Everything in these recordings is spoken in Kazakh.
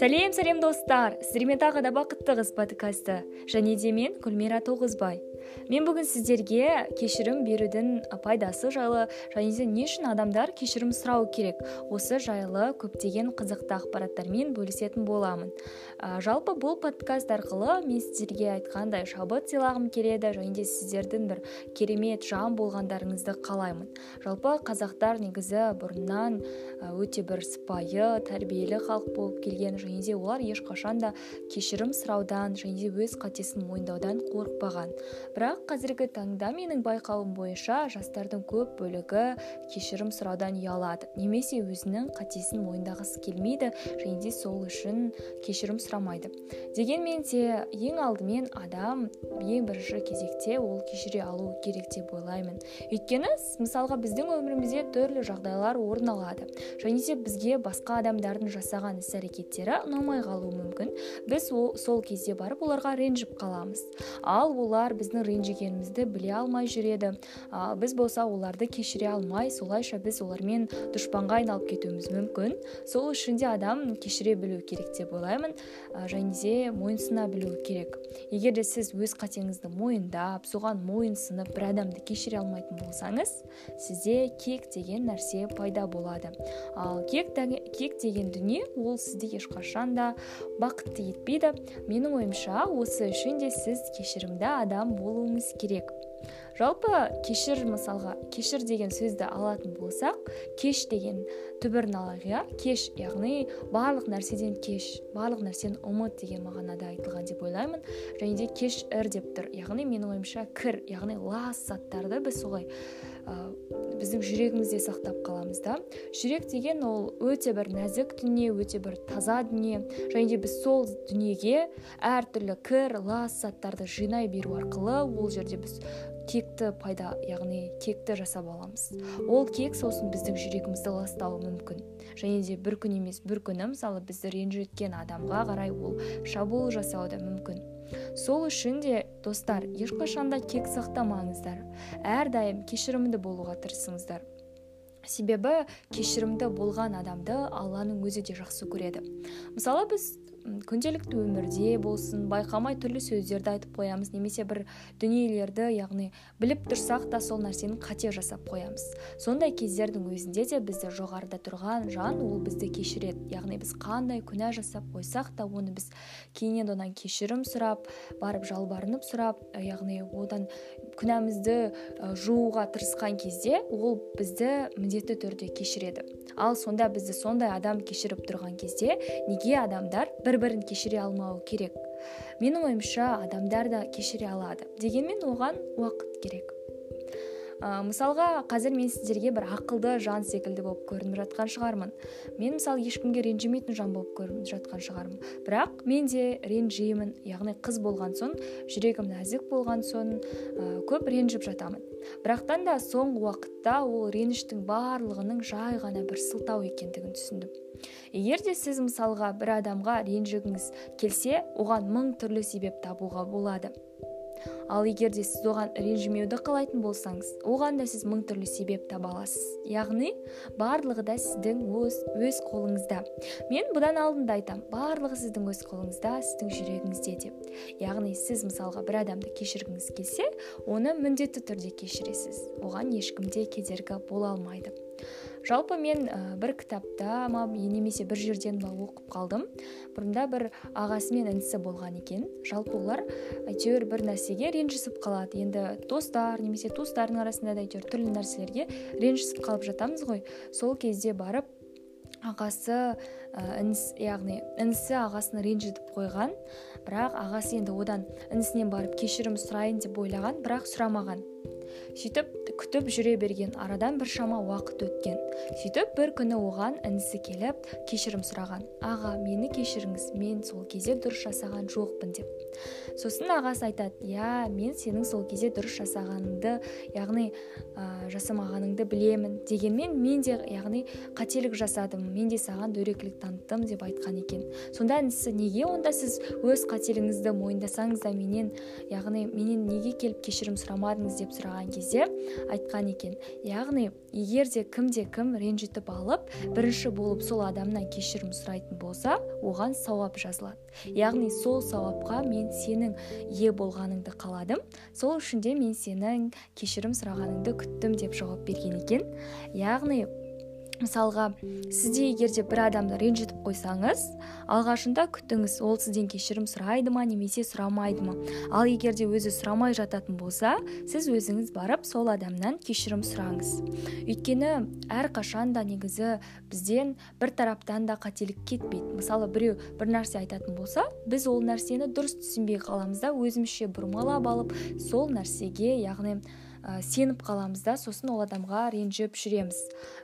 сәлем сәлем достар. Сіздермен тағы да бақытты қыз подкасты. Және де мен гүлмира тоғызбай. Мен бүгін сіздерге кешірім берудің пайдасы жайлы және де не үшін адамдар кешірім сұрау керек? Осы жайлы көптеген қызықты ақпараттармен бөлісетін боламын. Ә, жалпы бұл подкаст арқылы мен сіздерге айтқандай шабыт сыйлағым келеді және де сіздердің бір керемет жан болғандарыңызды қалаймын. Жалпы қазақтар негізі бұрыннан өте бір сыпайы тәрбиелі халық болып келген және де олар ешқашан да кешірім сұраудан және де өз қатесін мойындаудан қорықпаған. Бірақ қазіргі таңда менің байқауым бойынша жастардың көп бөлігі кешірім сұраудан ұялады. Немесе өзінің қатесін мойындағысы келмейді және де сол үшін кешірім сұрамайды. Дегенмен де ең алдымен адам ең бірінші кезекте ол кешіре алу керек деп ойлаймын. Өйткені мысалға біздің өмірімізде түрлі жағдайлар орын алады. Және де бізге басқа адамдардың жасаған іс әрекеттері ұнамай қалуы мүмкін. Біз ол, сол кезде барып оларға ренжіп қаламыз. Ал олар біздің ренжігенімізді біле алмай жүреді а, біз болса оларды кешіре алмай солайша біз олармен дұшпанға айналып кетуіміз мүмкін. Сол үшін де адам кешіре білу керек деп ойлаймын. Және де мойынсұна білу керек. Егер де сіз өз қатеңізді мойындап соған мойынсынып бір адамды кешіре алмайтын болсаңыз сізде кек деген нәрсе пайда болады. Ал кек, кек деген дүние ол сізді ешқашан да бақытты етпейді. Менің ойымша осы үшін де сіз кешірімді адам болуыңыз керек. Жалпы кешір мысалға кешір деген сөзді алатын болсақ кеш деген түбірін алайық иә? Кеш яғни барлық нәрседен кеш барлық нәрсені ұмыт деген мағынада айтылған деп ойлаймын. Және де кеш ір деп тұр. Яғни менің ойымша кір яғни лас заттарды біз солай біздің жүрегімізде сақтап қаламыз да. Жүрек деген ол өте бір нәзік дүние өте бір таза дүние. Және де біз сол дүниеге әртүрлі кір лас заттарды жинай беру арқылы ол жерде біз кекті пайда яғни кекті жасап аламыз. Ол кек сосын біздің жүрегімізді ластауы мүмкін. Және де бір күн емес бір күні мысалы бізді ренжіткен адамға қарай ол шабуыл жасауы да мүмкін. Сол үшін де достар ешқашан да кек сақтамаңыздар. Әрдайым кешірімді болуға тырысыңыздар. Себебі кешірімді болған адамды алланың өзі де жақсы көреді. Мысалы біз күнделікті өмірде болсын байқамай түрлі сөздерді айтып қоямыз немесе бір дүниелерді яғни біліп тұрсақ та сол нәрсені қате жасап қоямыз. Сондай кездердің өзінде де бізді жоғарыда тұрған жан ол бізді кешіреді. Яғни біз қандай күнә жасап қойсақ та оны біз кейіннен одан кешірім сұрап барып жалбарынып сұрап яғни одан күнәмізді жууға тырысқан кезде ол бізді міндетті түрде кешіреді. Ал сонда бізді сондай адам кешіріп тұрған кезде неге адамдар бір бірін кешіре алмауы керек? Менің ойымша адамдар да кешіре алады. Дегенмен оған уақыт керек. Ә, мысалға қазір мен сіздерге бір ақылды жан секілді болып көрініп жатқан шығармын. Мен мысалы ешкімге ренжімейтін жан болып көрініп жатқан шығармын. Бірақ мен де ренжимін. Яғни қыз болған соң жүрегім нәзік болған соң ә, көп ренжіп жатамын. Бірақтан да соңғы уақытта ол реніштің барлығының жай ғана бір сылтау екендігін түсіндім. Егер де сіз мысалға бір адамға ренжігіңіз келсе оған мың түрлі себеп табуға болады. Ал егер де сіз оған ренжімеуді қалайтын болсаңыз оған да сіз мың түрлі себеп таба аласыз. Яғни барлығы да сіздің өз, өз қолыңызда. Мен бұдан алдында айтам барлығы сіздің өз қолыңызда сіздің жүрегіңізде деп. Яғни сіз мысалға бір адамды кешіргіңіз келсе оны міндетті түрде кешіресіз. Оған ешкім де кедергі бола алмайды. Жалпы мен ә, бір кітапта ма немесе бір жерден ба оқып қалдым. Бұрында бір ағасы мен інісі болған екен. Жалпы олар әйтеуір бір нәрсеге ренжісіп қалады. Енді достар немесе туыстардың арасында да әйтеуір түрлі нәрселерге ренжісіп қалып жатамыз ғой. Сол кезде барып ағасы ә, інісі яғни інісі ағасын ренжітіп қойған. Бірақ ағасы енді одан інісінен барып кешірім сұрайын деп ойлаған бірақ сұрамаған. Сөйтіп күтіп жүре берген арадан бір шама уақыт өткен. Сөйтіп бір күні оған інісі келіп кешірім сұраған. Аға мені кешіріңіз мен сол кезде дұрыс жасаған жоқпын деп. Сосын ағасы айтады иә мен сенің сол кезде дұрыс жасағаныңды яғни ә, жасамағаныңды білемін дегенмен мен де яғни қателік жасадым мен де саған дөрекілік таныттым деп айтқан екен. Сонда інісі неге онда сіз өз қателігіңізді мойындасаңыз да менен яғни менен неге келіп кешірім сұрамадыңыз? деп сұраған сұраған кезде айтқан екен яғни егер де кімде кім ренжітіп алып бірінші болып сол адамнан кешірім сұрайтын болса оған сауап жазылады. Яғни сол сауапқа мен сенің ие болғаныңды қаладым сол үшін де мен сенің кешірім сұрағаныңды күттім деп жауап берген екен. Яғни мысалға сізде егер де бір адамды ренжітіп қойсаңыз алғашында күтіңіз ол сізден кешірім сұрайды ма немесе сұрамайды ма? Ал егер де өзі сұрамай жататын болса сіз өзіңіз барып сол адамнан кешірім сұраңыз. Өйткені әрқашан да негізі бізден бір тараптан да қателік кетпейді. Мысалы біреу бір нәрсе айтатын болса біз ол нәрсені дұрыс түсінбей қаламыз да өзімізше бұрмалап алып сол нәрсеге яғни ә, сеніп қаламыз да сосын ол адамға ренжіп жүреміз.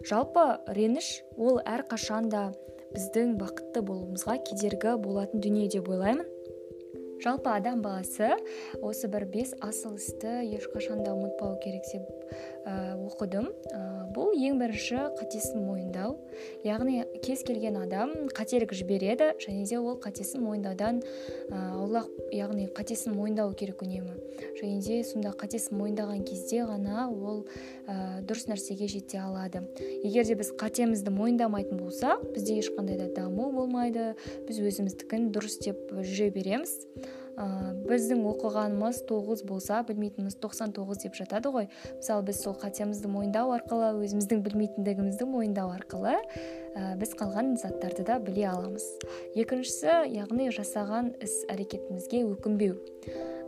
Жалпы реніш ол әрқашан да біздің бақытты болуымызға кедергі болатын дүние деп ойлаймын. Жалпы адам баласы осы бір бес асыл істі ешқашан да ұмытпау керек деп оқыдым. Ә, бұл ең бірінші қатесін мойындау. Яғни кез келген адам қателік жібереді және де ол қатесін мойындаудан ә, аулақ яғни қатесін мойындау керек үнемі. Және де сонда қатесін мойындаған кезде ғана ол ә, дұрыс нәрсеге жете алады. Егер де біз қатемізді мойындамайтын болсақ бізде ешқандай да даму болмайды. Біз өзіміздікін дұрыс деп жүре береміз. Ә, біздің оқығанымыз тоғыз болса білмейтініміз тоқсан тоғыз деп жатады ғой. Мысалы біз сол қатемізді мойындау арқылы өзіміздің білмейтіндігімізді мойындау арқылы ә, біз қалған заттарды да біле аламыз. Екіншісі яғни жасаған іс әрекетімізге өкінбеу.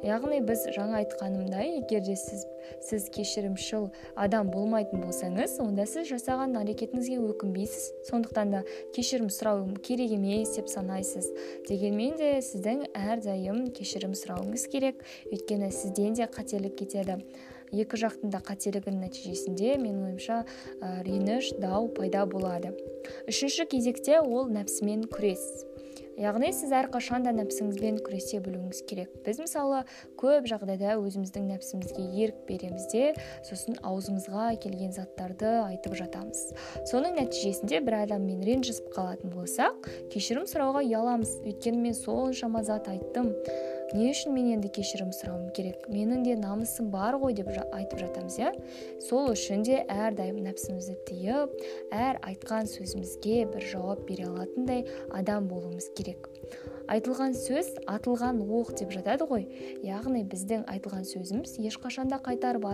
Яғни біз жаңа айтқанымдай егер де сіз сіз кешірімшіл адам болмайтын болсаңыз онда сіз жасаған әрекетіңізге өкінбейсіз. Сондықтан да кешірім сұрау керек емес деп санайсыз. Дегенмен де сіздің әрдайым кешірім сұрауыңыз керек. Өйткені сізден де қателік кетеді. Екі жақтың да қателігінің нәтижесінде менің ойымша ә, реніш дау пайда болады. Үшінші кезекте ол нәпсімен күрес. Яғни сіз әрқашан да нәпсіңізбен күресе білуіңіз керек. Біз мысалы көп жағдайда өзіміздің нәпсімізге ерік береміз де сосын аузымызға келген заттарды айтып жатамыз. Соның нәтижесінде бір адаммен ренжісіп қалатын болсақ кешірім сұрауға ұяламыз. Өйткені мен соншама зат айттым. Не үшін мен енді кешірім сұрауым керек? Менің де намысым бар ғой деп айтып жатамыз иә? Сол үшін де әрдайым нәпсімізді тыйып әр айтқан сөзімізге бір жауап бере алатындай адам болуымыз керек. Айтылған сөз атылған оқ деп жатады ғой. Яғни біздің айтылған сөзіміз ешқашан да қайтарып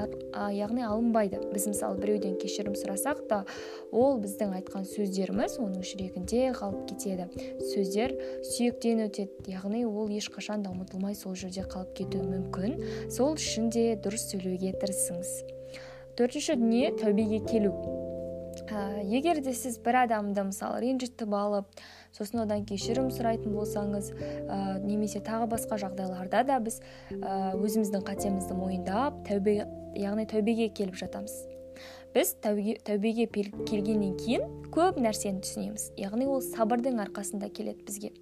яғни алынбайды. Біз мысалы біреуден кешірім сұрасақ та ол біздің айтқан сөздеріміз оның жүрегінде қалып кетеді. Сөздер сүйектен өтеді. Яғни ол ешқашан да ұмытылмай сол жерде қалып кетуі мүмкін. Сол үшін де дұрыс сөйлеуге тырысыңыз. Төртінші дүние тәубеге келу. Ә, егер де сіз бір адамды мысалы ренжітіп алып сосын одан кешірім сұрайтын болсаңыз ә, немесе тағы басқа жағдайларда да біз ә, өзіміздің қатемізді мойындап тәубе яғни тәубеге келіп жатамыз. Біз тәубеге, тәубеге келгеннен кейін көп нәрсені түсінеміз. Яғни ол сабырдың арқасында келеді бізге.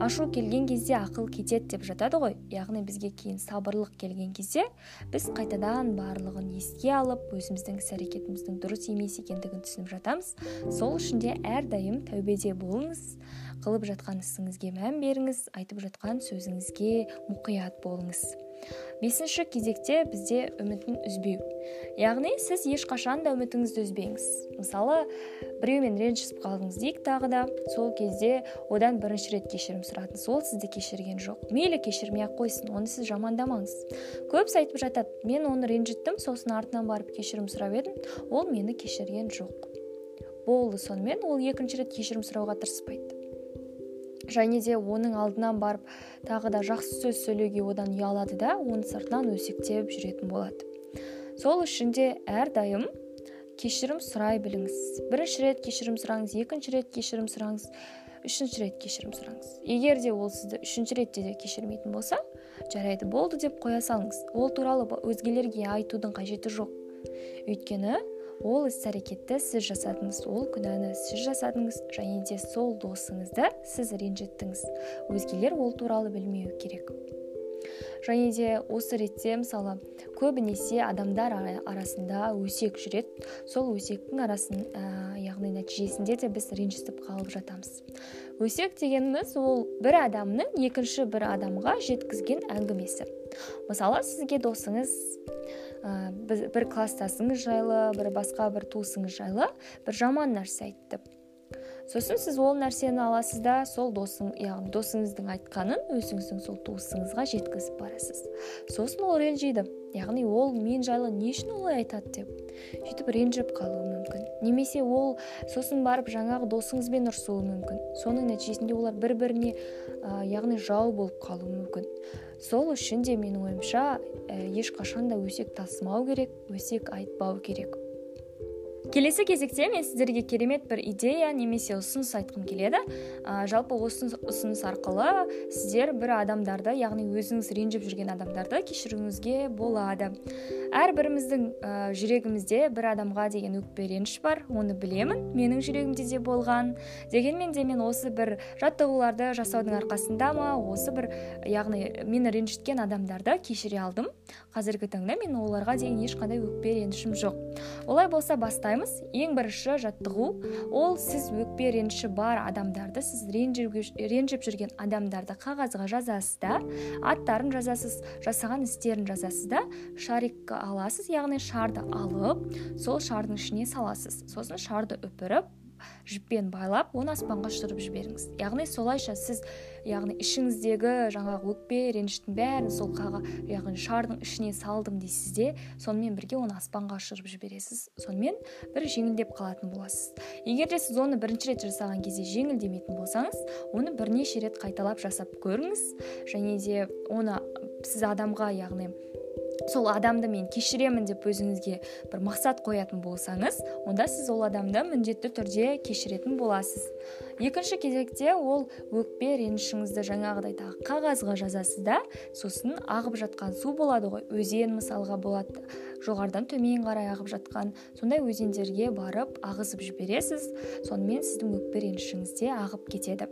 Ашу келген кезде ақыл кетеді деп жатады ғой. Яғни бізге кейін сабырлық келген кезде біз қайтадан барлығын еске алып өзіміздің іс әрекетіміздің дұрыс емес екендігін түсініп жатамыз. Сол үшін де әрдайым тәубеде болыңыз қылып жатқан ісіңізге мән беріңіз айтып жатқан сөзіңізге мұқият болыңыз. Бесінші кезекте бізде үмітін үзбеу. Яғни сіз ешқашан да үмітіңізді үзбеңіз. Мысалы біреумен ренжісіп қалдыңыз дейік тағы да. Сол кезде одан бірінші рет кешірім сұрадыңыз ол сізді кешірген жоқ. Мейлі кешірмей ақ қойсын оны сіз жамандамаңыз. Көбісі айтып жатады. Мен оны ренжіттім сосын артынан барып кешірім сұрап едім ол мені кешірген жоқ болды сонымен ол екінші рет кешірім сұрауға тырыспайды. Және де оның алдынан барып тағы да жақсы сөз сөйлеуге одан ұялады да оның сыртынан өсектеп жүретін болады. Сол үшін де әрдайым кешірім сұрай біліңіз. Бірінші рет кешірім сұраңыз екінші рет кешірім сұраңыз үшінші рет кешірім сұраңыз. Егер де ол сізді үшінші ретте де кешірмейтін болса жарайды болды деп қоя салыңыз. Ол туралы өзгелерге айтудың қажеті жоқ. Өйткені ол іс әрекетті сіз жасадыңыз ол күнәні сіз жасадыңыз және де сол досыңызды сіз ренжіттіңіз. Өзгелер ол туралы білмеуі керек. Және де осы ретте мысалы көбінесе адамдар арасында өсек жүреді. Сол өсектің арасын ә, яғни нәтижесінде де біз ренжісіп қалып жатамыз. Өсек дегеніміз ол бір адамның екінші бір адамға жеткізген әңгімесі. Мысалы сізге досыңыз ә, бір класстасыңыз жайлы бір басқа бір туысыңыз жайлы бір жаман нәрсе айтты. Сосын сіз ол нәрсені аласыз да сол досың яғни досыңыздың айтқанын өзіңіздің сол туысыңызға жеткізіп барасыз. Сосын ол ренжиді. Яғни ол мен жайлы не үшін олай айтады деп. Сөйтіп ренжіп қалуы мүмкін. Немесе ол сосын барып жаңағы досыңызбен ұрысуы мүмкін. Соның нәтижесінде олар бір біріне ә, яғни жау болып қалуы мүмкін. Сол үшін де менің ойымша ә, ешқашан да өсек тасымау керек өсек айтпау керек. Келесі кезекте мен сіздерге керемет бір идея немесе ұсыныс айтқым келеді. Ә, жалпы осы ұсыныс арқылы сіздер бір адамдарды яғни өзіңіз ренжіп жүрген адамдарды кешіруіңізге болады. Әрбіріміздің ә, жүрегімізде бір адамға деген өкпе реніш бар оны білемін менің жүрегімде де болған. Дегенмен де мен осы бір жаттығуларды жасаудың арқасында ма осы бір яғни мені ренжіткен адамдарды кешіре алдым. Қазіргі таңда мен оларға деген ешқандай өкпе ренішім жоқ. Олай болса бастаймын ең бірінші жаттығу. Ол сіз өкпе реніші бар адамдарды сіз ренжіп жүрген адамдарды қағазға жазасыз да аттарын жазасыз жасаған істерін жазасыз да шарик аласыз яғни шарды алып сол шардың ішіне саласыз. Сосын шарды үпіріп жіппен байлап оны аспанға ұшырып жіберіңіз. Яғни солайша сіз яғни ішіңіздегі жаңағы өкпе реніштің бәрін сол қаға яғни шардың ішіне салдым дейсіз де сонымен бірге оны аспанға ұшырып жібересіз. Сонымен бір жеңілдеп қалатын боласыз. Егер де сіз оны бірінші рет жасаған кезде жеңілдемейтін болсаңыз оны бірнеше рет қайталап жасап көріңіз. Және де оны сіз адамға яғни сол адамды мен кешіремін деп өзіңізге бір мақсат қоятын болсаңыз онда сіз ол адамды міндетті түрде кешіретін боласыз. Екінші кезекте ол өкпе ренішіңізді жаңағыдай тағы қағазға жазасыз да сосын ағып жатқан су болады ғой өзен мысалға болады. Жоғарыдан төмен қарай ағып жатқан сондай өзендерге барып ағызып жібересіз сонымен сіздің өкпе ренішіңіз де ағып кетеді.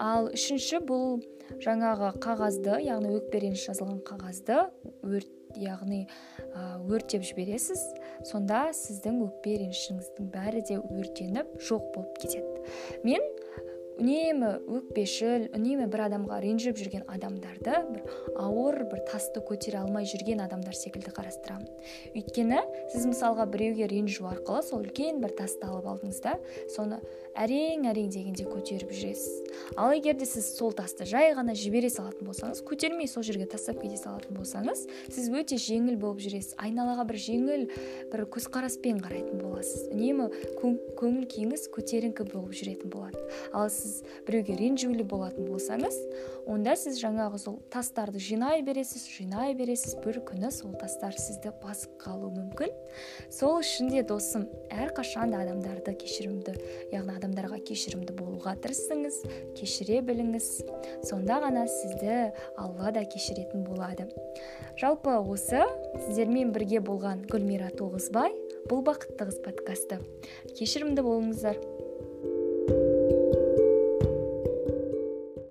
Ал үшінші бұл жаңағы қағазды яғни өкпе реніш жазылған қағазды өрт яғни өртеп жібересіз сонда сіздің өкпе ренішіңіздің бәрі де өртеніп жоқ болып кетеді. Мен үнемі өкпешіл үнемі бір адамға ренжіп жүрген адамдарды бір ауыр бір тасты көтере алмай жүрген адамдар секілді қарастырамын. Өйткені сіз мысалға біреуге ренжу арқылы сол үлкен бір тасты алып алдыңыз да соны әрең әрең дегенде көтеріп жүресіз. Ал егер де сіз сол тасты жай ғана жібере салатын болсаңыз көтермей сол жерге тастап кете салатын болсаңыз сіз өте жеңіл болып жүресіз. Айналаға бір жеңіл бір көзқараспен қарайтын боласыз. Үнемі көңіл күйіңіз көтеріңкі болып жүретін болады. Ал сіз біреуге ренжулі болатын болсаңыз онда сіз жаңағы сол тастарды жинай бересіз жинай бересіз бір күні сол тастар сізді басып қалуы мүмкін. Сол үшін де досым әрқашан да адамдарды кешірімді яғни адамдарға кешірімді болуға тырысыңыз кешіре біліңіз. Сонда ғана сізді алла да кешіретін болады. Жалпы осы сіздермен бірге болған гүлмира тоғызбай бұл бақытты қыз подкасты. Кешірімді болыңыздар.